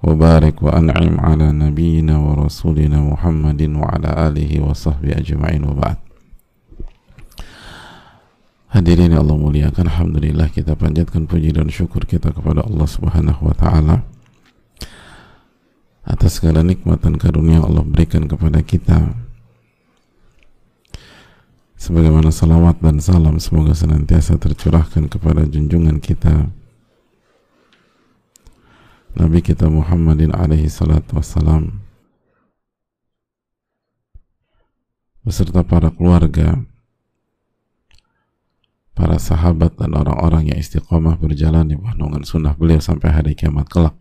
وبارك وأنعم على نبينا ورسولنا محمد وعلى آله وصحبه أجمعين وبعد Hadirin yang Allah muliakan Alhamdulillah kita panjatkan puji dan syukur kita kepada Allah subhanahu wa ta'ala atas segala nikmat dan karunia Allah berikan kepada kita sebagaimana salawat dan salam semoga senantiasa tercurahkan kepada junjungan kita Nabi kita Muhammadin alaihi salatu wassalam. Beserta para keluarga para sahabat dan orang-orang yang istiqomah berjalan di bawah sunnah beliau sampai hari kiamat kelak.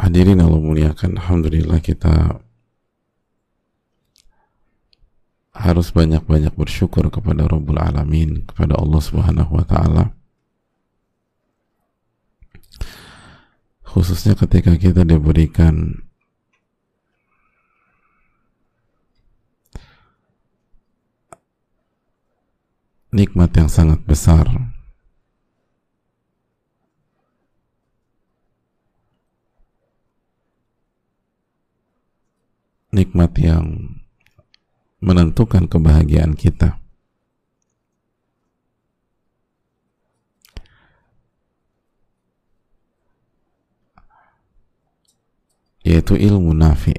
Hadirin Allah muliakan Alhamdulillah kita harus banyak-banyak bersyukur kepada Rabbul Alamin kepada Allah Subhanahu wa taala khususnya ketika kita diberikan nikmat yang sangat besar. Nikmat yang menentukan kebahagiaan kita yaitu ilmu nafi.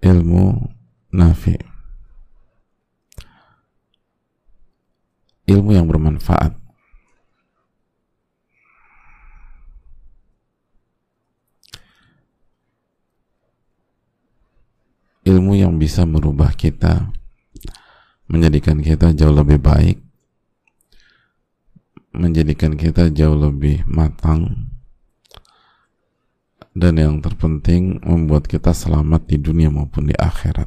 Ilmu nafi. Ilmu yang bermanfaat. Ilmu yang bisa merubah kita menjadikan kita jauh lebih baik menjadikan kita jauh lebih matang. Dan yang terpenting membuat kita selamat di dunia maupun di akhirat.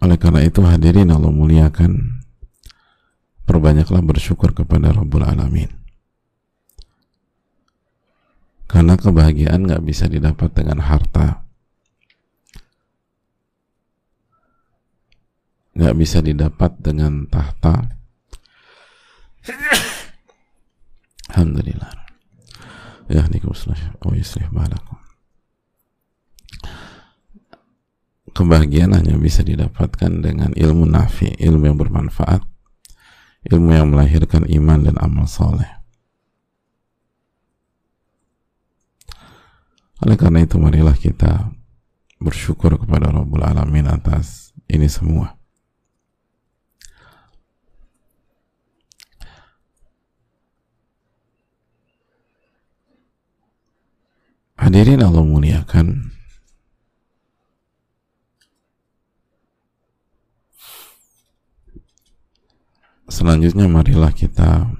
Oleh karena itu hadirin Allah muliakan. Perbanyaklah bersyukur kepada Rabbul Alamin karena kebahagiaan nggak bisa didapat dengan harta. Nggak bisa didapat dengan tahta. Alhamdulillah. Ya oh yuslih balakum. Kebahagiaan hanya bisa didapatkan dengan ilmu nafi, ilmu yang bermanfaat, ilmu yang melahirkan iman dan amal soleh. Oleh karena itu marilah kita bersyukur kepada Rabbul Alamin atas ini semua. Hadirin Allah muliakan Selanjutnya marilah kita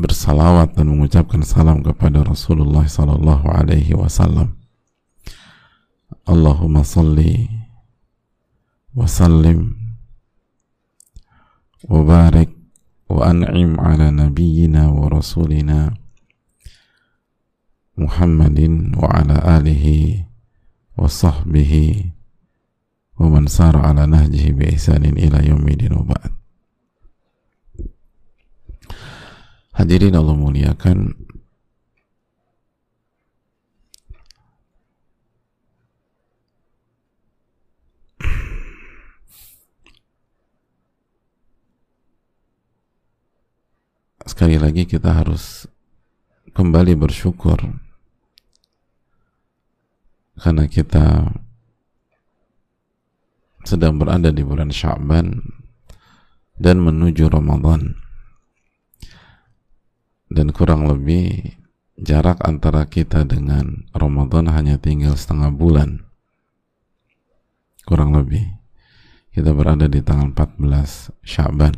bersalawat dan mengucapkan salam kepada Rasulullah sallallahu alaihi wasallam. Allahumma salli wa sallim wa barik wa an'im ala nabiyyina wa rasulina Muhammadin wa ala alihi wa sahbihi wa man sara ala nahjihi bi ihsanin ila yaumidin wa ba'd. Hadirin Allah muliakan. Sekali lagi kita harus kembali bersyukur. Karena kita sedang berada di bulan Sya'ban dan menuju Ramadan dan kurang lebih jarak antara kita dengan Ramadan hanya tinggal setengah bulan. Kurang lebih kita berada di tanggal 14 Syaban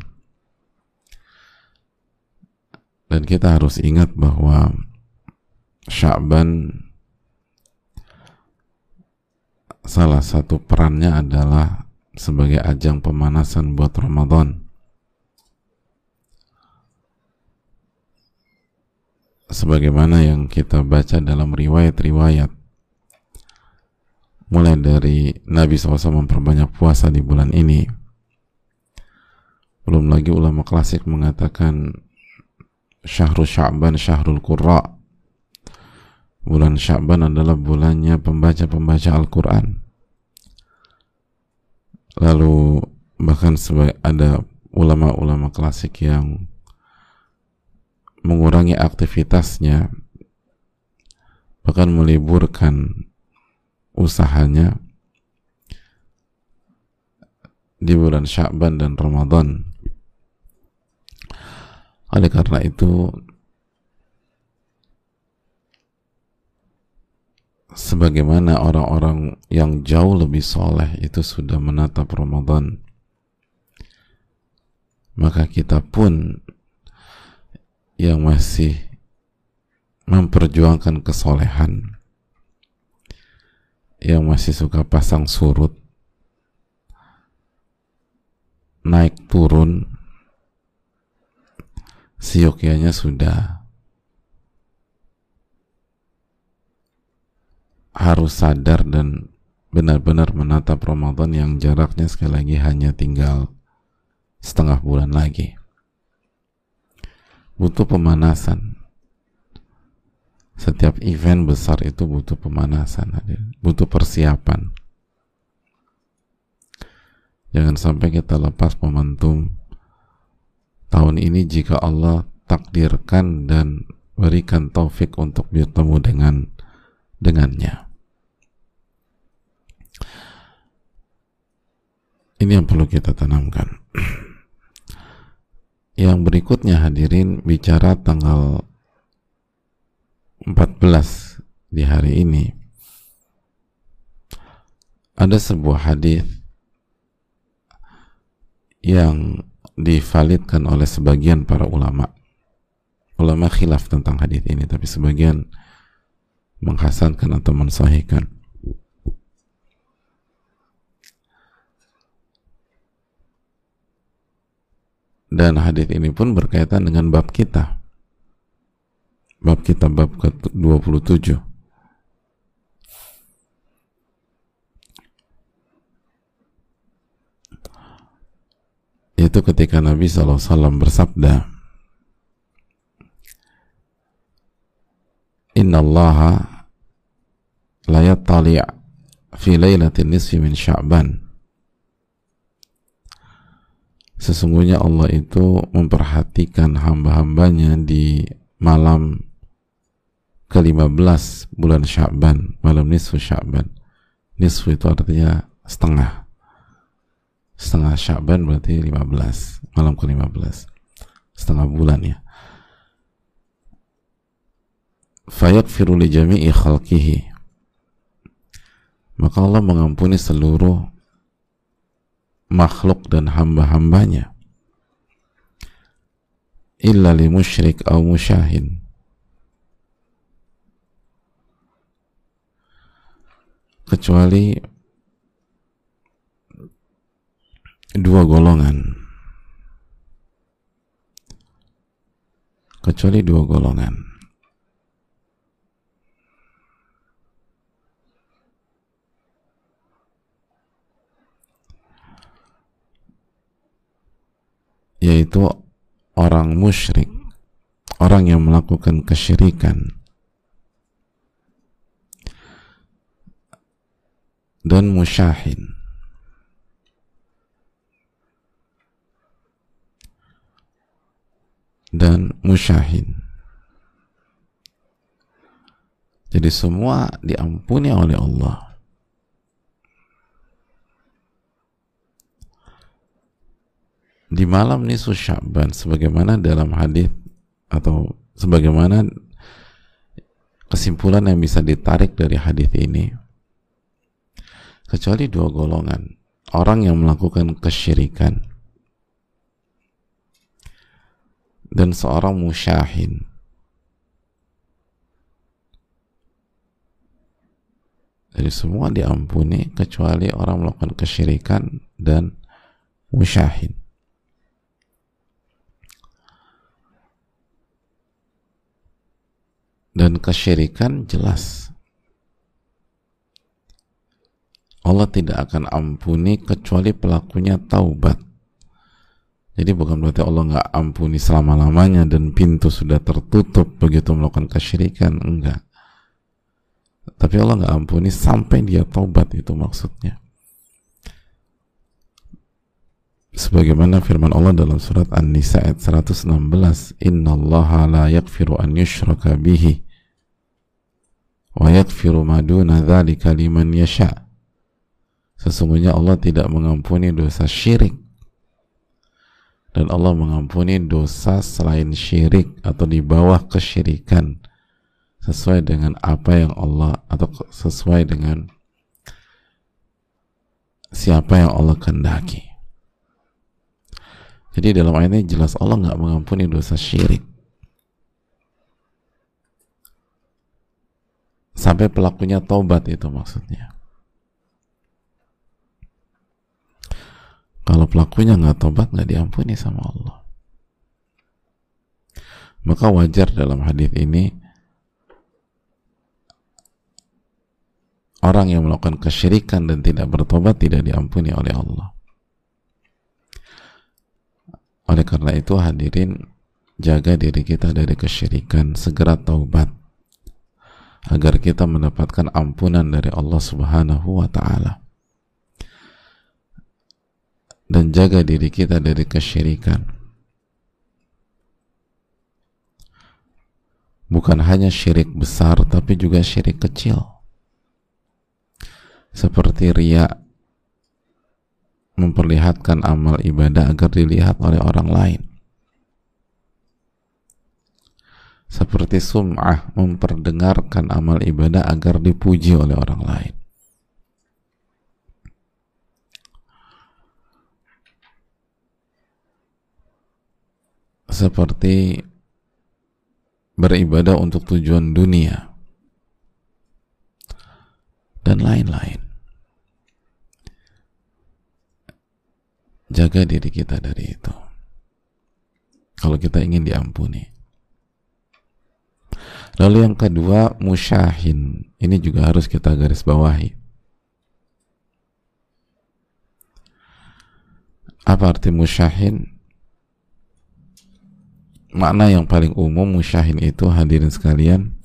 dan kita harus ingat bahwa Syaban salah satu perannya adalah sebagai ajang pemanasan buat Ramadan sebagaimana yang kita baca dalam riwayat-riwayat. Mulai dari Nabi SAW memperbanyak puasa di bulan ini. Belum lagi ulama klasik mengatakan syahrul sya'ban syahrul qurra. Bulan sya'ban adalah bulannya pembaca-pembaca Al-Quran. Lalu bahkan ada ulama-ulama klasik yang mengurangi aktivitasnya bahkan meliburkan usahanya di bulan Sya'ban dan Ramadan. Oleh karena itu sebagaimana orang-orang yang jauh lebih soleh itu sudah menatap Ramadan maka kita pun yang masih memperjuangkan kesolehan yang masih suka pasang surut naik turun siokianya sudah harus sadar dan benar-benar menatap Ramadan yang jaraknya sekali lagi hanya tinggal setengah bulan lagi butuh pemanasan. Setiap event besar itu butuh pemanasan butuh persiapan. Jangan sampai kita lepas momentum tahun ini jika Allah takdirkan dan berikan taufik untuk bertemu dengan dengannya. Ini yang perlu kita tanamkan Yang berikutnya hadirin bicara tanggal 14 di hari ini. Ada sebuah hadis yang divalidkan oleh sebagian para ulama. Ulama khilaf tentang hadis ini, tapi sebagian menghasankan atau mensahihkan. Dan hadis ini pun berkaitan dengan bab kita. Bab kita bab ke-27. Yaitu ketika Nabi SAW bersabda Inna Allah la yattali' fi laylatin nisfi min sya'ban sesungguhnya Allah itu memperhatikan hamba-hambanya di malam ke-15 bulan Sya'ban, malam nisfu Sya'ban. Nisfu itu artinya setengah. Setengah Sya'ban berarti 15, malam ke-15. Setengah bulan ya. Fayakfiru li jami'i khalqihi. Maka Allah mengampuni seluruh makhluk dan hamba-hambanya. Illa li musyrik au musyahin. Kecuali dua golongan. Kecuali dua golongan yaitu orang musyrik, orang yang melakukan kesyirikan dan musyahin. dan musyahin. Jadi semua diampuni oleh Allah. Di malam nisfu Sya'ban sebagaimana dalam hadis atau sebagaimana kesimpulan yang bisa ditarik dari hadis ini kecuali dua golongan orang yang melakukan kesyirikan dan seorang musyahin. Jadi semua diampuni kecuali orang melakukan kesyirikan dan musyahin dan kesyirikan jelas. Allah tidak akan ampuni kecuali pelakunya taubat. Jadi bukan berarti Allah nggak ampuni selama-lamanya dan pintu sudah tertutup begitu melakukan kesyirikan enggak. Tapi Allah nggak ampuni sampai dia taubat itu maksudnya sebagaimana firman Allah dalam surat An-Nisa ayat 116 innallaha la yaghfiru an yushraka bihi wa yaghfiru ma duna dzalika liman yasha. Sesungguhnya Allah tidak mengampuni dosa syirik. Dan Allah mengampuni dosa selain syirik atau di bawah kesyirikan sesuai dengan apa yang Allah atau sesuai dengan siapa yang Allah kehendaki jadi dalam ayat ini jelas Allah nggak mengampuni dosa syirik. Sampai pelakunya tobat itu maksudnya. Kalau pelakunya nggak tobat nggak diampuni sama Allah. Maka wajar dalam hadis ini orang yang melakukan kesyirikan dan tidak bertobat tidak diampuni oleh Allah. Oleh karena itu hadirin jaga diri kita dari kesyirikan, segera taubat agar kita mendapatkan ampunan dari Allah Subhanahu wa taala. Dan jaga diri kita dari kesyirikan. Bukan hanya syirik besar tapi juga syirik kecil. Seperti riak memperlihatkan amal ibadah agar dilihat oleh orang lain. Seperti sum'ah memperdengarkan amal ibadah agar dipuji oleh orang lain. Seperti beribadah untuk tujuan dunia dan lain-lain. Jaga diri kita dari itu. Kalau kita ingin diampuni. Lalu yang kedua musyahin. Ini juga harus kita garis bawahi. Apa arti musyahin? Makna yang paling umum musyahin itu hadirin sekalian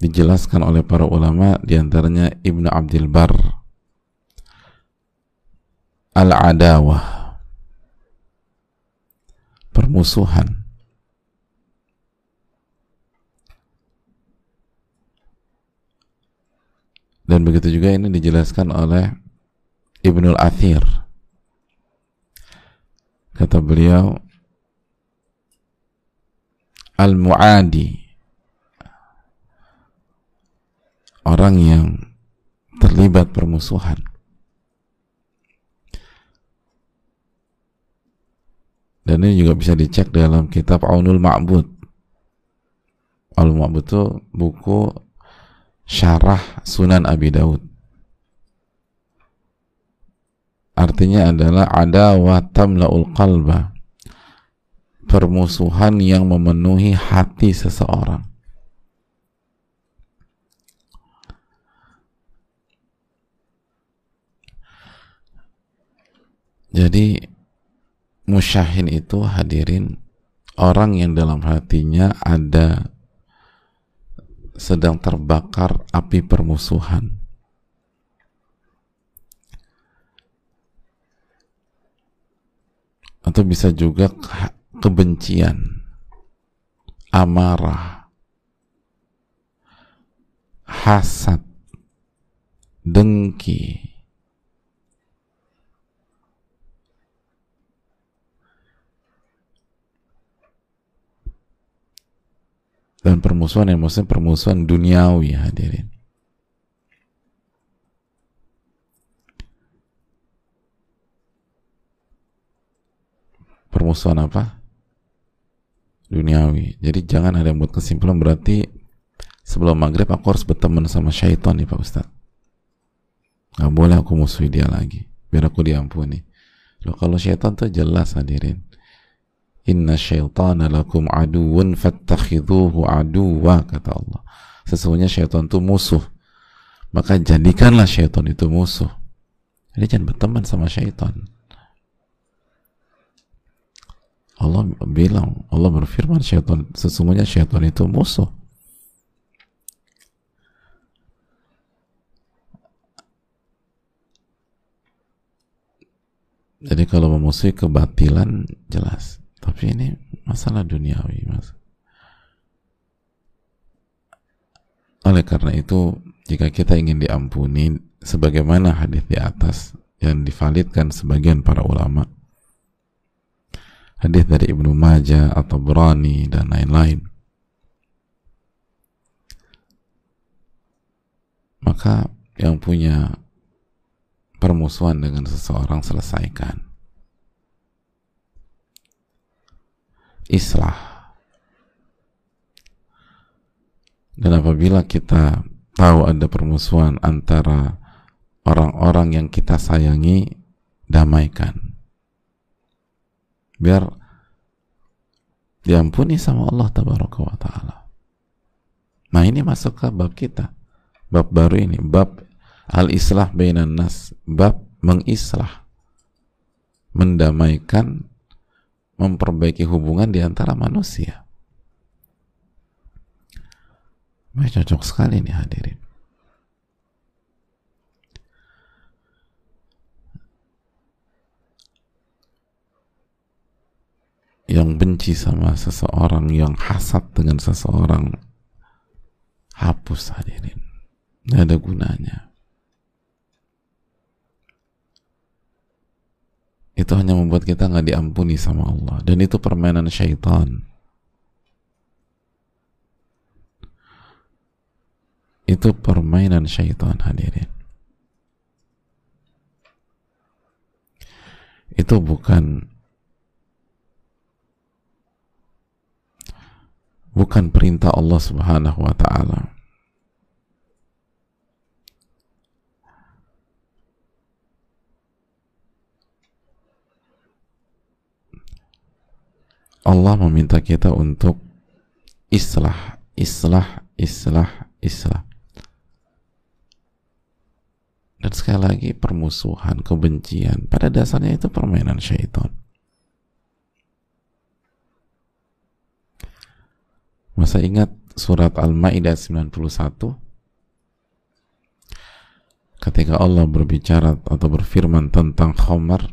dijelaskan oleh para ulama di antaranya Ibnu Abdul Bar al-adawah. Permusuhan. Dan begitu juga ini dijelaskan oleh Ibnul Athir. Kata beliau al-muadi. Orang yang terlibat permusuhan dan ini juga bisa dicek dalam kitab Aunul Ma'bud. Aunul Ma'bud itu buku syarah Sunan Abi Daud artinya adalah ada watamlaul qalba. Permusuhan yang memenuhi hati seseorang. Jadi musyahin itu hadirin orang yang dalam hatinya ada sedang terbakar api permusuhan. Atau bisa juga kebencian amarah hasad dengki dan permusuhan yang maksudnya permusuhan duniawi hadirin. Permusuhan apa? duniawi. Jadi jangan ada yang buat kesimpulan berarti sebelum maghrib aku harus berteman sama syaitan nih Pak Ustaz nggak boleh aku musuhi dia lagi biar aku diampuni. Loh kalau syaitan tuh jelas hadirin inna syaitana lakum aduun fattakhidhuhu aduwa kata Allah. Sesungguhnya syaitan itu musuh. Maka jadikanlah syaitan itu musuh. Jadi jangan berteman sama syaitan. Allah bilang, Allah berfirman syaitan, sesungguhnya syaitan itu musuh. Jadi kalau memusuhi kebatilan jelas, tapi ini masalah duniawi, mas. Oleh karena itu, jika kita ingin diampuni, sebagaimana hadis di atas yang divalidkan sebagian para ulama, hadis dari Ibnu Majah atau Berani dan lain-lain maka yang punya permusuhan dengan seseorang selesaikan islah dan apabila kita tahu ada permusuhan antara orang-orang yang kita sayangi damaikan biar diampuni sama Allah tabaraka wa taala. Nah ini masuk ke bab kita. Bab baru ini, bab al-islah bainan nas, bab mengislah. Mendamaikan, memperbaiki hubungan di antara manusia. Nah, cocok sekali nih hadirin. yang benci sama seseorang, yang hasad dengan seseorang, hapus hadirin. Tidak ada gunanya. Itu hanya membuat kita nggak diampuni sama Allah. Dan itu permainan syaitan. Itu permainan syaitan hadirin. Itu bukan bukan perintah Allah Subhanahu wa taala. Allah meminta kita untuk islah, islah, islah, islah. Dan sekali lagi permusuhan, kebencian, pada dasarnya itu permainan syaitan. Masa ingat surat Al-Maidah 91 ketika Allah berbicara atau berfirman tentang khamar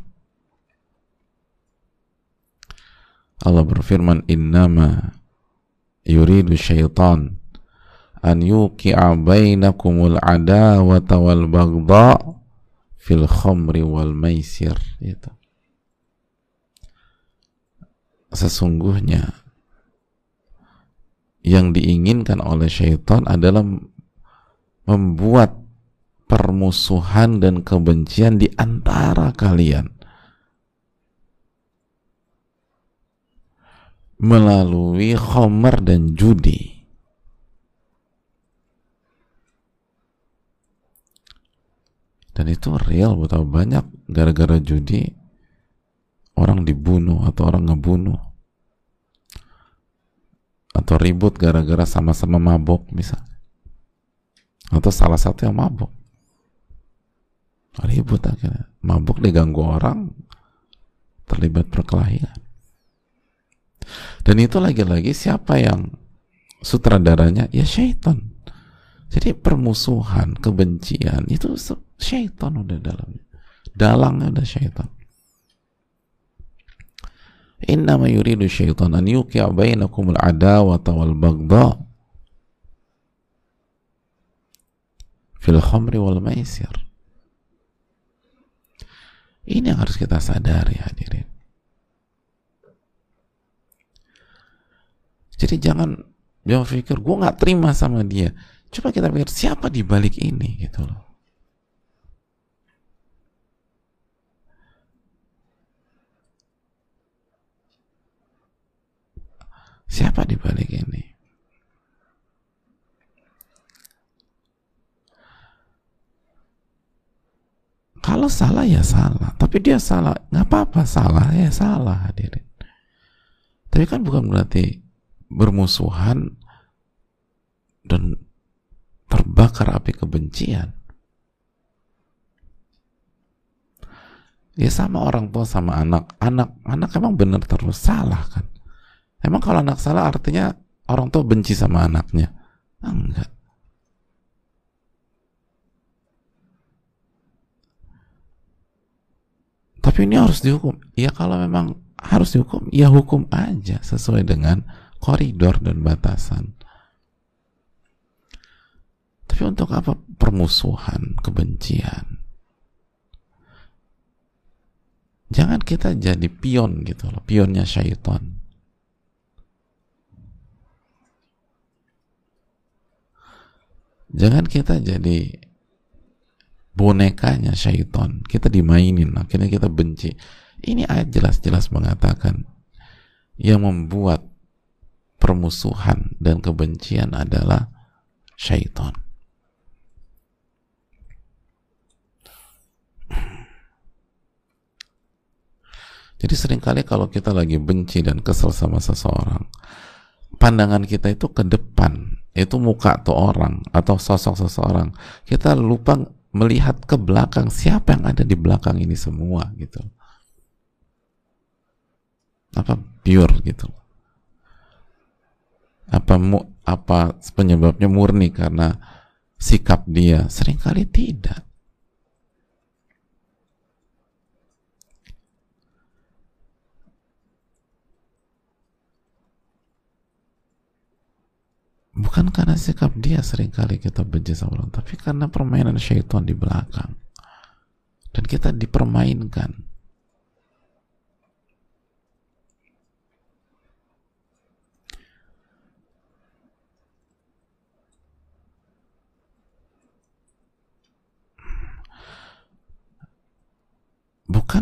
Allah berfirman innama yuridu syaitan an yuqi'a bainakumul adawata wal bagdha fil khamri wal maisir. Itu sesungguhnya yang diinginkan oleh syaitan adalah membuat permusuhan dan kebencian di antara kalian melalui khomer dan judi. Dan itu real betapa banyak gara-gara judi orang dibunuh atau orang ngebunuh. Atau ribut gara-gara sama-sama mabok misalnya atau salah satu yang mabok. Ribut akhirnya. Mabuk diganggu orang terlibat perkelahian dan itu lagi-lagi siapa yang sutradaranya ya syaitan jadi permusuhan kebencian itu syaitan udah dalamnya dalangnya udah syaitan Innama yuridu syaitan an yuqi'a bainakumul adawata wal bagdha fil khamri wal maisir. Ini yang harus kita sadari hadirin. Jadi jangan dia berpikir gue nggak terima sama dia. Coba kita pikir siapa di balik ini? Gitu loh. Siapa di balik ini? Kalau salah ya salah. Tapi dia salah. Nggak apa-apa salah. Ya salah hadirin. Tapi kan bukan berarti bermusuhan dan terbakar api kebencian. Ya sama orang tua sama anak. Anak anak emang benar terus salah kan. Emang kalau anak salah artinya orang tua benci sama anaknya? Enggak. Tapi ini harus dihukum. Ya kalau memang harus dihukum, ya hukum aja sesuai dengan koridor dan batasan. Tapi untuk apa permusuhan, kebencian? Jangan kita jadi pion gitu loh, pionnya syaitan. Jangan kita jadi bonekanya syaitan. Kita dimainin, akhirnya kita benci ini ayat jelas-jelas mengatakan yang membuat permusuhan dan kebencian adalah syaitan. Jadi sering kali kalau kita lagi benci dan kesel sama seseorang, pandangan kita itu ke depan, itu muka tuh orang atau sosok seseorang. Kita lupa melihat ke belakang siapa yang ada di belakang ini semua gitu apa pure gitu apa mu, apa penyebabnya murni karena sikap dia? Seringkali tidak. Bukan karena sikap dia sering kali kita benci sama orang tapi karena permainan syaitan di belakang. Dan kita dipermainkan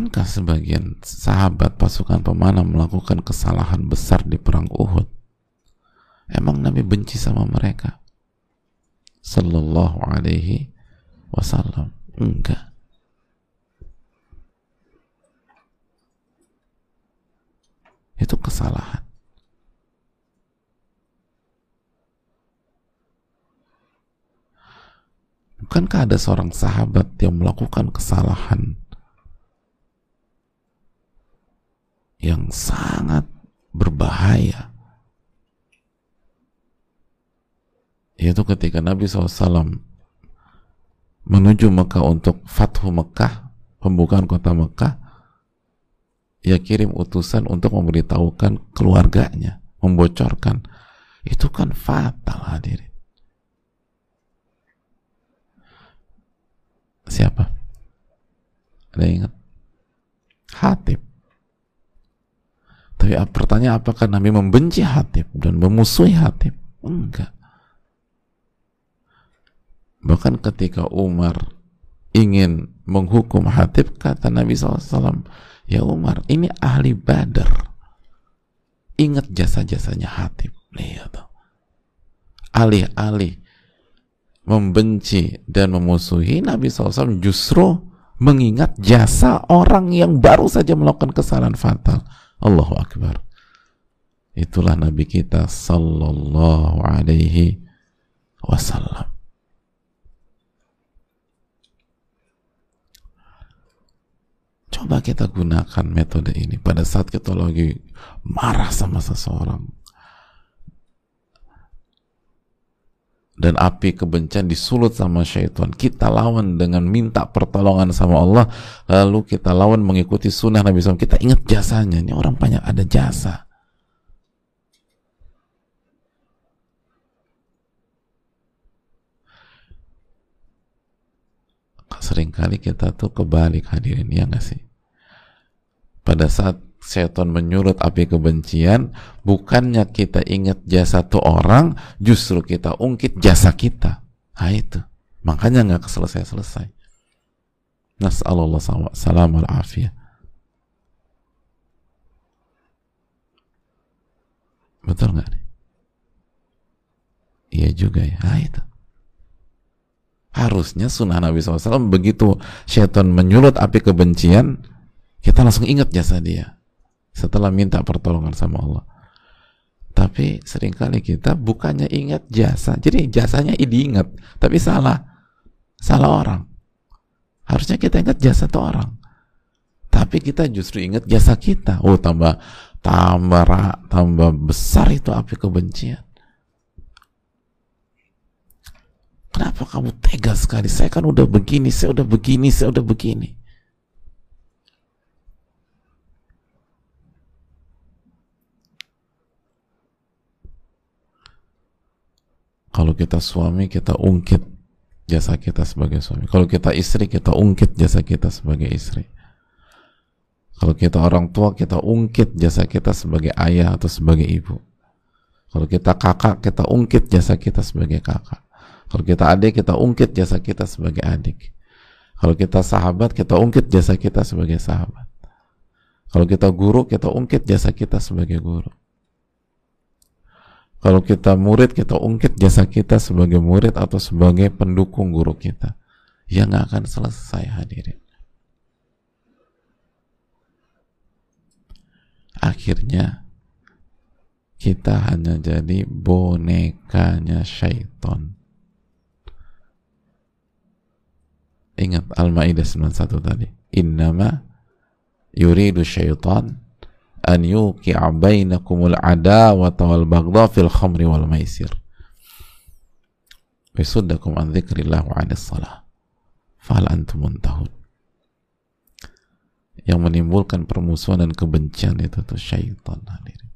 Bukankah sebagian sahabat pasukan pemanah melakukan kesalahan besar di perang Uhud? Emang Nabi benci sama mereka? Sallallahu alaihi wasallam. Enggak. Itu kesalahan. Bukankah ada seorang sahabat yang melakukan kesalahan yang sangat berbahaya. Yaitu ketika Nabi SAW menuju Mekah untuk Fathu Mekah pembukaan kota Mekah ia kirim utusan untuk memberitahukan keluarganya membocorkan. Itu kan fatal hadirin. Siapa? Ada ingat Hatib tapi pertanyaan apakah Nabi membenci Hatib dan memusuhi Hatib? Enggak. Bahkan ketika Umar ingin menghukum Hatib, kata Nabi SAW, Ya Umar, ini ahli badar. Ingat jasa-jasanya Hatib. Lihat. Alih-alih membenci dan memusuhi, Nabi SAW justru mengingat jasa orang yang baru saja melakukan kesalahan fatal Allahu Akbar. Itulah Nabi kita sallallahu alaihi wasallam. Coba kita gunakan metode ini pada saat kita lagi marah sama seseorang. Dan api kebencian disulut sama syaitan. Kita lawan dengan minta pertolongan sama Allah lalu kita lawan mengikuti sunnah Nabi SAW kita ingat jasanya. Ini orang banyak ada jasa. Seringkali kita tuh kebalik hadirin ya nggak sih? Pada saat setan menyulut api kebencian, bukannya kita ingat jasa tuh orang, justru kita ungkit jasa kita. Nah itu. Makanya nggak selesai-selesai. Nas'alullah salam al afiyah. Betul nggak? Iya juga ya. Nah, itu. Harusnya sunnah Nabi SAW begitu syaitan menyulut api kebencian, kita langsung ingat jasa dia setelah minta pertolongan sama Allah. Tapi sering kali kita bukannya ingat jasa, jadi jasanya diingat, tapi salah, salah orang. Harusnya kita ingat jasa tuh orang, tapi kita justru ingat jasa kita. Oh tambah tambah tambah besar itu api kebencian. Kenapa kamu tega sekali? Saya kan udah begini, saya udah begini, saya udah begini. Kalau kita suami, kita ungkit jasa kita sebagai suami. Kalau kita istri, kita ungkit jasa kita sebagai istri. Kalau kita orang tua, kita ungkit jasa kita sebagai ayah atau sebagai ibu. Kalau kita kakak, kita ungkit jasa kita sebagai kakak. Kalau kita adik, kita ungkit jasa kita sebagai adik. Kalau kita sahabat, kita ungkit jasa kita sebagai sahabat. Kalau kita guru, kita ungkit jasa kita sebagai guru. Kalau kita murid, kita ungkit jasa kita sebagai murid atau sebagai pendukung guru kita. Ya nggak akan selesai hadirin. Akhirnya kita hanya jadi bonekanya syaitan. Ingat Al-Ma'idah 91 tadi. Innama yuridu syaitan an yuqi'a bainakumul adawata wal baghdha fil khamri wal maisir Wisuddakum an dzikrillah wa 'anis salah fahal antum muntahun yang menimbulkan permusuhan dan kebencian itu tuh syaitan hadirin.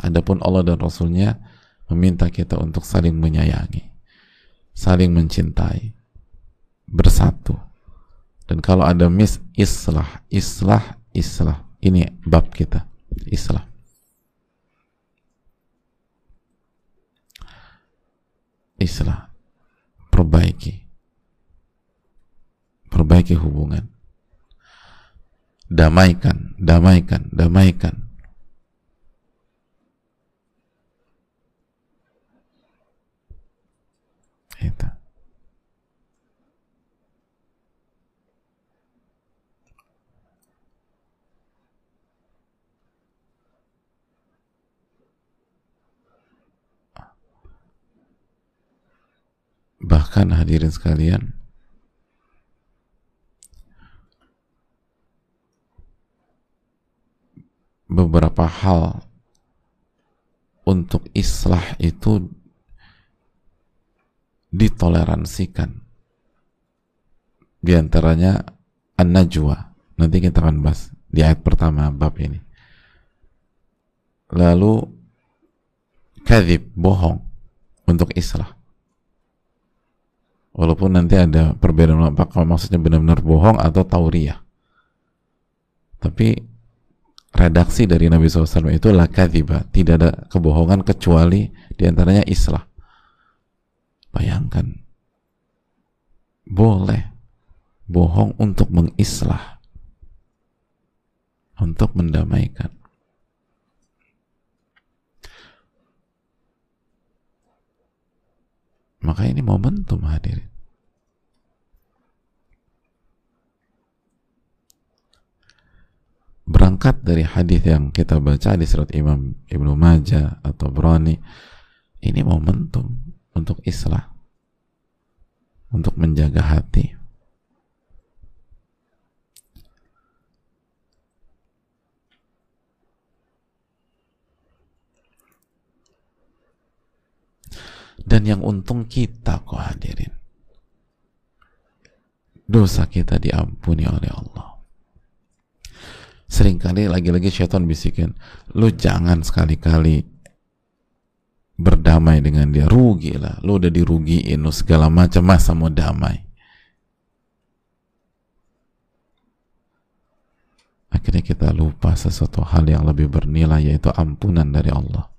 Adapun Allah dan Rasulnya meminta kita untuk saling menyayangi, saling mencintai, bersatu. Dan kalau ada mis islah, islah, islah ini bab kita Islam. Islam. Perbaiki. Perbaiki hubungan. Damaikan damaikan damaikan. Itu bahkan hadirin sekalian beberapa hal untuk islah itu ditoleransikan. Di antaranya an-najwa. Nanti kita akan bahas di ayat pertama bab ini. Lalu kadhib bohong untuk islah walaupun nanti ada perbedaan apakah maksudnya benar-benar bohong atau tauriah tapi redaksi dari Nabi SAW itu la kadhiba tidak ada kebohongan kecuali di antaranya islah. Bayangkan. Boleh bohong untuk mengislah untuk mendamaikan Maka ini momentum hadirin. Berangkat dari hadis yang kita baca di surat Imam Ibnu Majah atau Brani, ini momentum untuk islah, untuk menjaga hati, dan yang untung kita kok hadirin. Dosa kita diampuni oleh Allah. Seringkali lagi-lagi syaitan bisikin lu jangan sekali-kali berdamai dengan dia. Rugi lah. Lu udah dirugiin lu segala macam masa mau damai? Akhirnya kita lupa sesuatu hal yang lebih bernilai yaitu ampunan dari Allah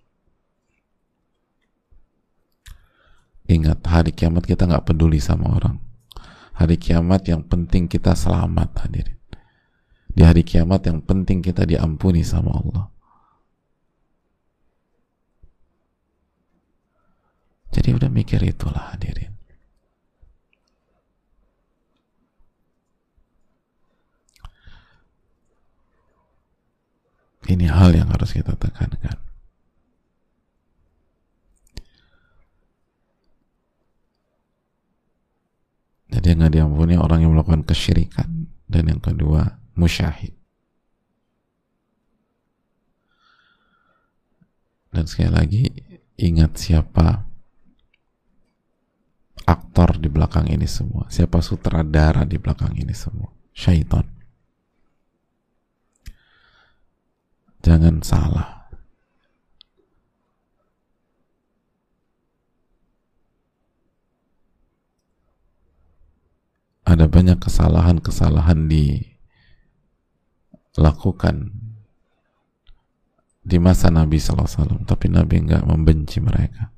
ingat hari kiamat kita nggak peduli sama orang. Hari kiamat yang penting kita selamat hadirin. Di hari kiamat yang penting kita diampuni sama Allah. Jadi udah mikir itulah hadirin. Ini hal yang harus kita tekankan. Jadi yang nggak diampuni orang yang melakukan kesyirikan dan yang kedua musyahid. Dan sekali lagi ingat siapa aktor di belakang ini semua, siapa sutradara di belakang ini semua, syaitan. Jangan salah. Ada banyak kesalahan-kesalahan dilakukan di masa Nabi SAW, tapi Nabi nggak membenci mereka,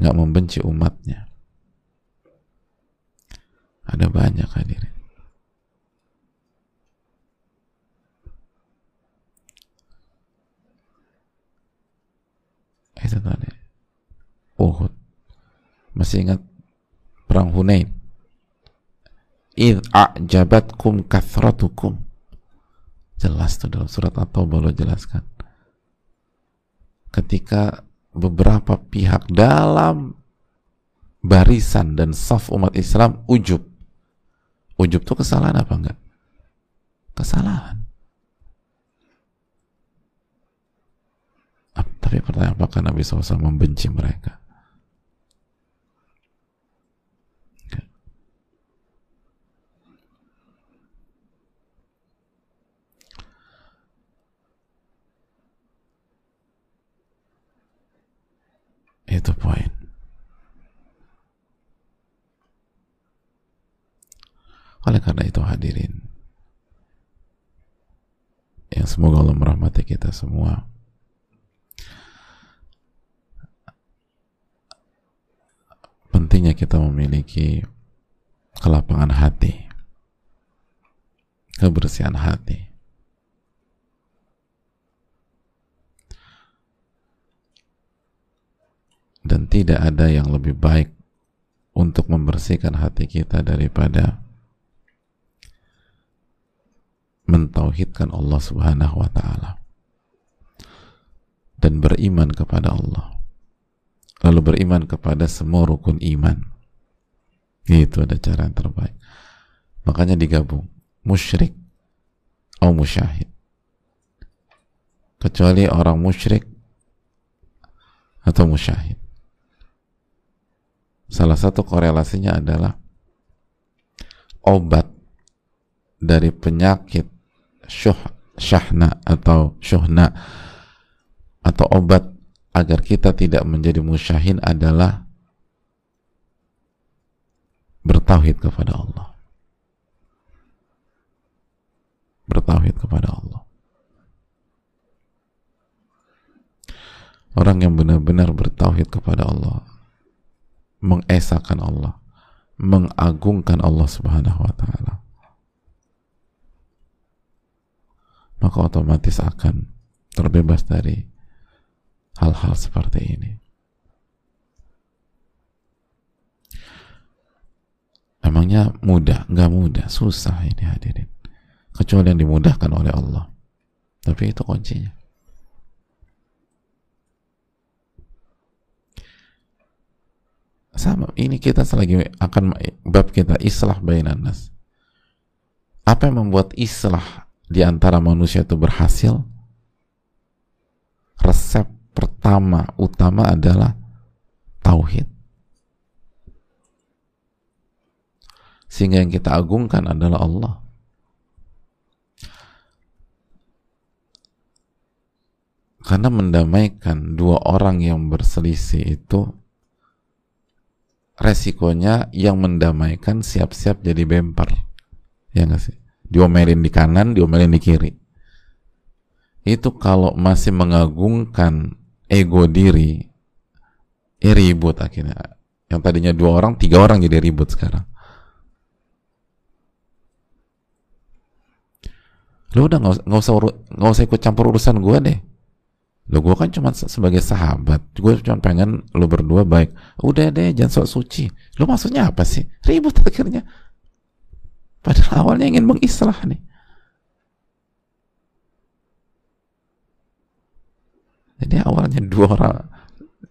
nggak membenci umatnya. Ada banyak hadirin. itu tadi Uhud masih ingat perang Hunain. Id a'jabatkum kathratukum. Jelas tuh dalam surat At-Taubah lo jelaskan. Ketika beberapa pihak dalam barisan dan saf umat Islam ujub. Ujub tuh kesalahan apa enggak? Kesalahan. Tapi pertanyaan apakah Nabi SAW membenci mereka? Itu poin. Oleh karena itu hadirin, yang semoga Allah merahmati kita semua. pentingnya kita memiliki kelapangan hati, kebersihan hati. Dan tidak ada yang lebih baik untuk membersihkan hati kita daripada mentauhidkan Allah Subhanahu wa taala dan beriman kepada Allah. Lalu beriman kepada semua rukun iman. Itu ada cara yang terbaik. Makanya digabung musyrik atau musyahid. Kecuali orang musyrik atau musyahid salah satu korelasinya adalah obat dari penyakit syuh, syahna atau syuhna atau obat agar kita tidak menjadi musyahin adalah bertauhid kepada Allah. Bertauhid kepada Allah. Orang yang benar-benar bertauhid kepada Allah, mengesahkan Allah, mengagungkan Allah Subhanahu wa taala. Maka otomatis akan terbebas dari hal-hal seperti ini. Emangnya mudah? Nggak mudah, susah ini hadirin. Kecuali yang dimudahkan oleh Allah. Tapi itu kuncinya. Sama, ini kita selagi akan bab kita islah bainan nas. Apa yang membuat islah di antara manusia itu berhasil? Resep pertama utama adalah tauhid. Sehingga yang kita agungkan adalah Allah. Karena mendamaikan dua orang yang berselisih itu resikonya yang mendamaikan siap-siap jadi bemper. ya nggak sih? Diomelin di kanan diomelin di kiri. Itu kalau masih mengagungkan ego diri ya ribut akhirnya. Yang tadinya dua orang tiga orang jadi ribut sekarang. Lu udah nggak usah nggak usah ikut campur urusan gue deh lo gue kan cuma sebagai sahabat gue cuma pengen lo berdua baik. Udah deh jangan sok suci. Lo maksudnya apa sih? Ribut akhirnya. Padahal awalnya ingin mengislah nih. Jadi awalnya dua orang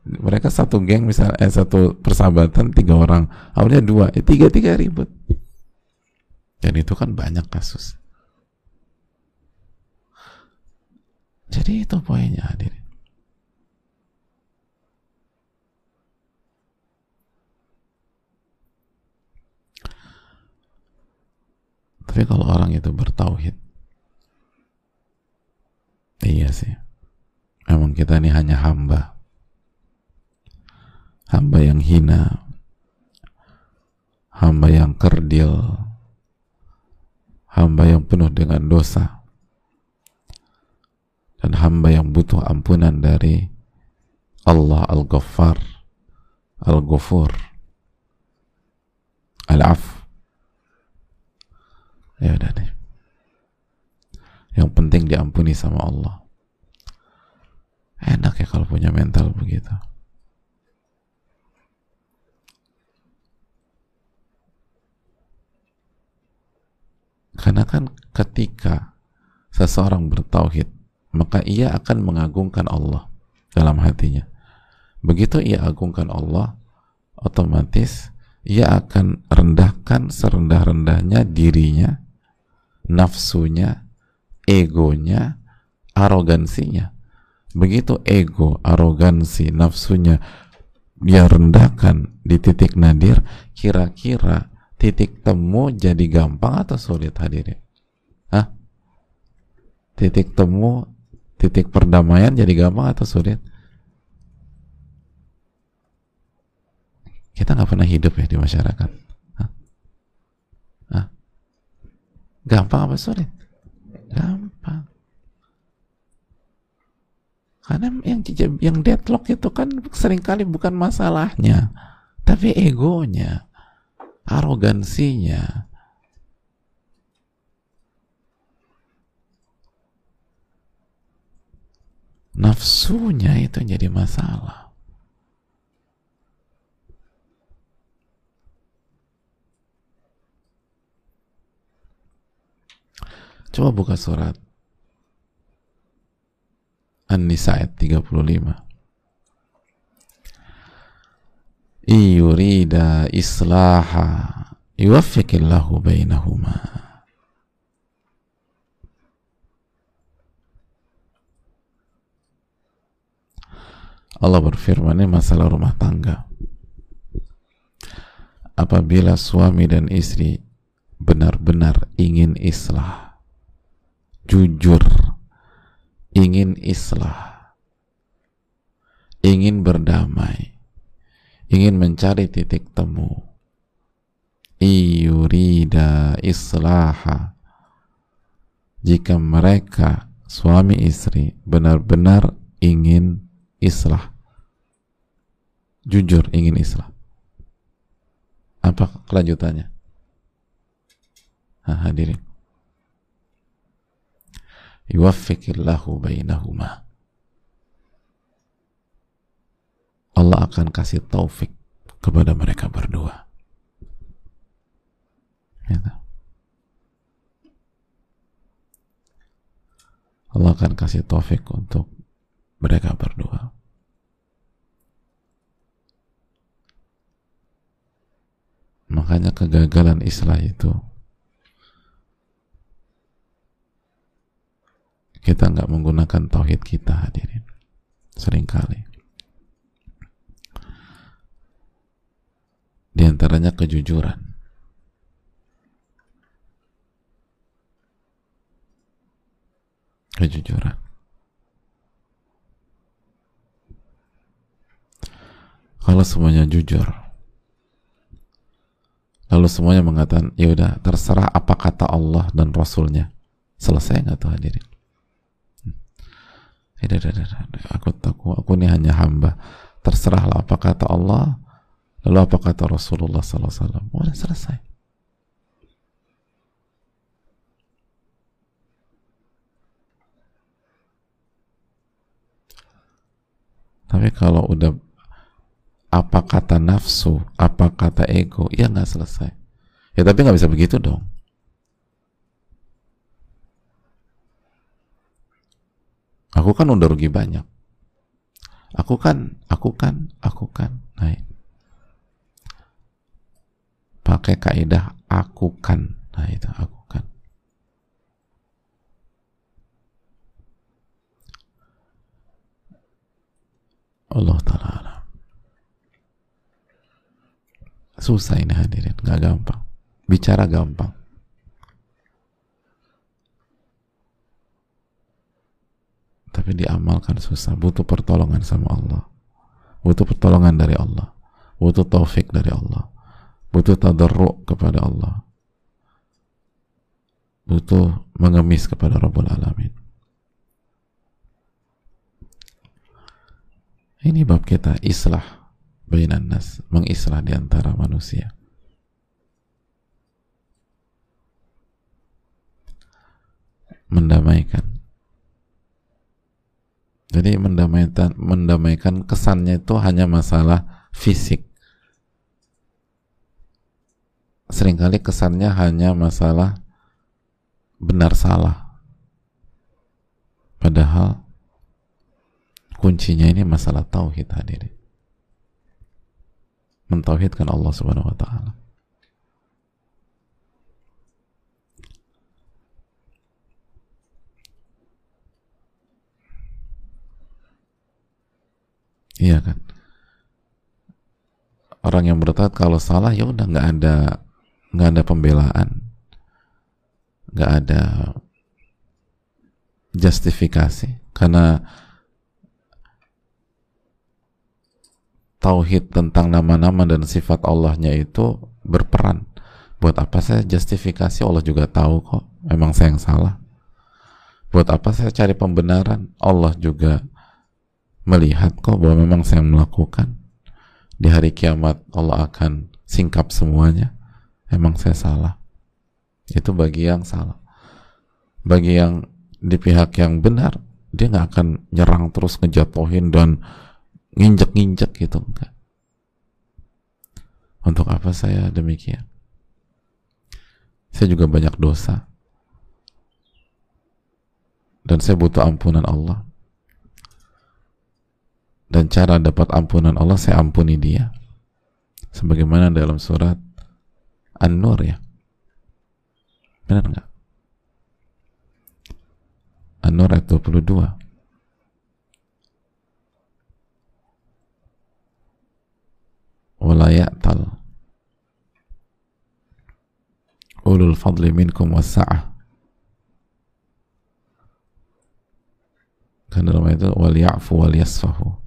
mereka satu geng misalnya eh, satu persahabatan tiga orang. Awalnya dua eh, tiga tiga ribut. Dan itu kan banyak kasus Jadi itu poinnya hadirin. Tapi kalau orang itu bertauhid, iya sih. Memang kita ini hanya hamba. Hamba yang hina, hamba yang kerdil, hamba yang penuh dengan dosa dan hamba yang butuh ampunan dari Allah Al-Ghaffar Al-Ghafur. Al-Af. Ya udah yang penting diampuni sama Allah. Enak ya kalau punya mental begitu. Karena kan ketika seseorang bertauhid maka ia akan mengagungkan Allah dalam hatinya. Begitu ia agungkan Allah, otomatis ia akan rendahkan serendah-rendahnya dirinya, nafsunya, egonya, arogansinya. Begitu ego, arogansi, nafsunya dia rendahkan di titik nadir, kira-kira titik temu jadi gampang atau sulit hadirin? Hah? Titik temu titik perdamaian jadi gampang atau sulit? Kita nggak pernah hidup ya di masyarakat. Hah? Hah? Gampang apa sulit? Gampang. Karena yang yang deadlock itu kan sering kali bukan masalahnya, tapi egonya, arogansinya, nafsunya itu jadi masalah. Coba buka surat An-Nisa ayat 35. Iyurida islaha yuwaffiqillahu bainahuma. Allah berfirman ini masalah rumah tangga. Apabila suami dan istri benar-benar ingin islah, jujur, ingin islah, ingin berdamai, ingin mencari titik temu, iyurida islaha, jika mereka suami istri benar-benar ingin islah. Jujur ingin islah. Apa kelanjutannya? Ha, hadirin. Yuwaffiqillahu bainahuma. Allah akan kasih taufik kepada mereka berdua. Gitu. Allah akan kasih taufik untuk mereka berdua. Makanya kegagalan Islam itu kita nggak menggunakan tauhid kita hadirin sering kali. Di antaranya kejujuran. Kejujuran kalau semuanya jujur. Lalu semuanya mengatakan ya udah terserah apa kata Allah dan Rasulnya. Selesai nggak tuh hadirin? Ya, aku aku aku ini hanya hamba. Terserahlah apa kata Allah lalu apa kata Rasulullah Wasallam. Udah selesai. Tapi kalau udah apa kata nafsu, apa kata ego, ya nggak selesai. Ya tapi nggak bisa begitu dong. Aku kan udah rugi banyak. Aku kan, aku kan, aku kan. Nah, pakai kaidah aku kan. Nah itu aku kan. Allah Ta'ala Susah ini hadirin, nggak gampang. Bicara gampang. Tapi diamalkan susah, butuh pertolongan sama Allah. Butuh pertolongan dari Allah. Butuh taufik dari Allah. Butuh tadarru kepada Allah. Butuh mengemis kepada Rabbul Alamin. Ini bab kita, islah bainan nas, mengislah di antara manusia. Mendamaikan. Jadi mendamaikan mendamaikan kesannya itu hanya masalah fisik. Seringkali kesannya hanya masalah benar salah. Padahal kuncinya ini masalah tauhid hadirin mentauhidkan Allah Subhanahu wa taala. Iya kan? Orang yang bertauhid kalau salah ya udah nggak ada nggak ada pembelaan, nggak ada justifikasi karena tauhid tentang nama-nama dan sifat Allahnya itu berperan. Buat apa saya justifikasi Allah juga tahu kok, memang saya yang salah. Buat apa saya cari pembenaran? Allah juga melihat kok bahwa memang saya melakukan. Di hari kiamat Allah akan singkap semuanya. Emang saya salah. Itu bagi yang salah. Bagi yang di pihak yang benar, dia nggak akan nyerang terus ngejatuhin dan nginjek-nginjek gitu enggak untuk apa saya demikian? Saya juga banyak dosa. Dan saya butuh ampunan Allah. Dan cara dapat ampunan Allah saya ampuni dia. Sebagaimana dalam surat An-Nur ya. Benar nggak? An-Nur ayat 22 wala ya'tal ulul fadli minkum wasa'ah kan dalam ayat itu wal ya'fu wal yasfahu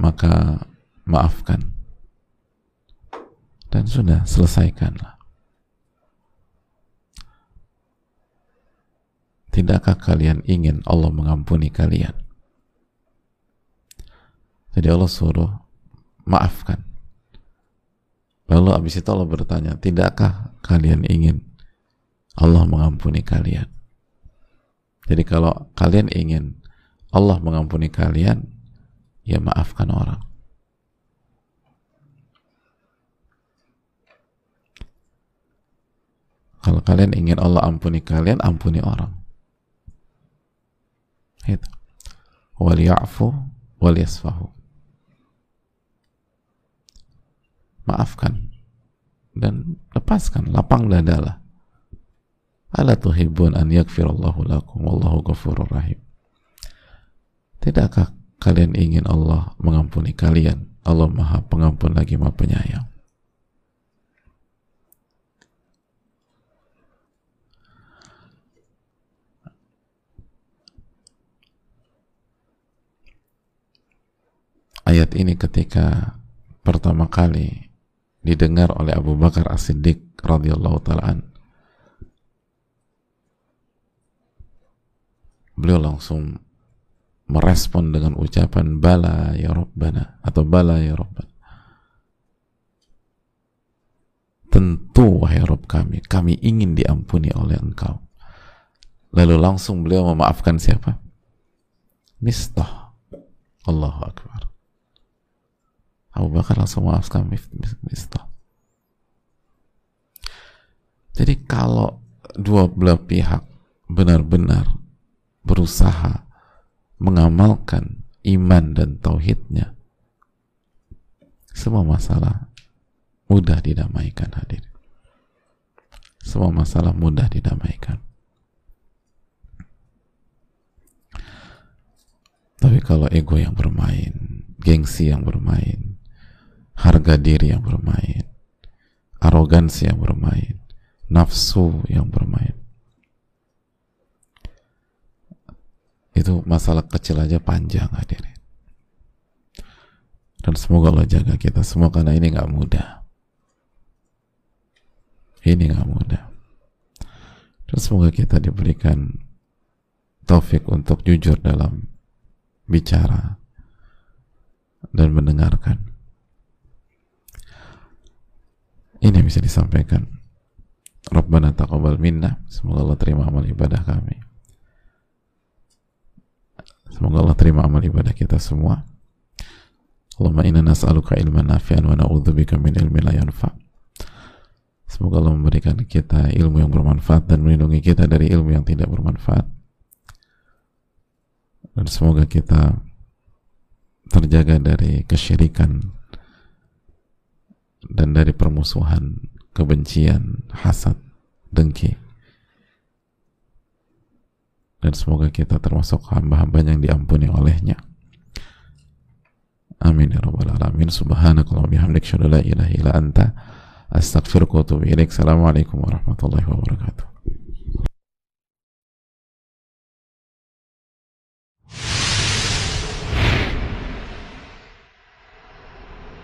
maka maafkan. Dan sudah selesaikanlah Tidakkah kalian ingin Allah mengampuni kalian? Jadi Allah suruh maafkan. Lalu abis itu Allah bertanya, tidakkah kalian ingin Allah mengampuni kalian? Jadi kalau kalian ingin Allah mengampuni kalian, ya maafkan orang. Kalau kalian ingin Allah ampuni kalian, ampuni orang. Itu. Wal ya'fu wal yasfahu. Maafkan dan lepaskan, lapang dadalah. Ala tuhibbun an yakfirallahu lakum wallahu ghafurur rahim. Tidakkah kalian ingin Allah mengampuni kalian? Allah Maha Pengampun lagi Maha Penyayang. Ayat ini ketika pertama kali didengar oleh Abu Bakar As-Siddiq radhiyallahu taala beliau langsung merespon dengan ucapan bala ya Rabbana atau bala ya Rabbana. Tentu wahai Rabb kami kami ingin diampuni oleh engkau. Lalu langsung beliau memaafkan siapa? Mistah Allahu Akbar Abu Bakar langsung memaafkan Mistah jadi kalau dua belah pihak benar-benar berusaha mengamalkan iman dan tauhidnya semua masalah mudah didamaikan hadir. Semua masalah mudah didamaikan. Tapi kalau ego yang bermain gengsi yang bermain harga diri yang bermain. Arogansi yang bermain. Nafsu yang bermain. Itu masalah kecil aja panjang hadirin. Dan semoga Allah jaga kita semua karena ini nggak mudah. Ini nggak mudah. Dan semoga kita diberikan taufik untuk jujur dalam bicara dan mendengarkan ini yang bisa disampaikan Rabbana taqabbal minna semoga Allah terima amal ibadah kami Semoga Allah terima amal ibadah kita semua. Allahumma inna nas'aluka ilman nafi'an wa na'udzubika min ilmi la yanfa. Semoga Allah memberikan kita ilmu yang bermanfaat dan melindungi kita dari ilmu yang tidak bermanfaat. Dan semoga kita terjaga dari kesyirikan dan dari permusuhan, kebencian, hasad, dengki. Dan semoga kita termasuk hamba-hamba yang diampuni olehnya. Amin ya rabbal alamin. Subhanakallah bihamdik syadu la ilaha illa anta ilaik. Assalamualaikum warahmatullahi wabarakatuh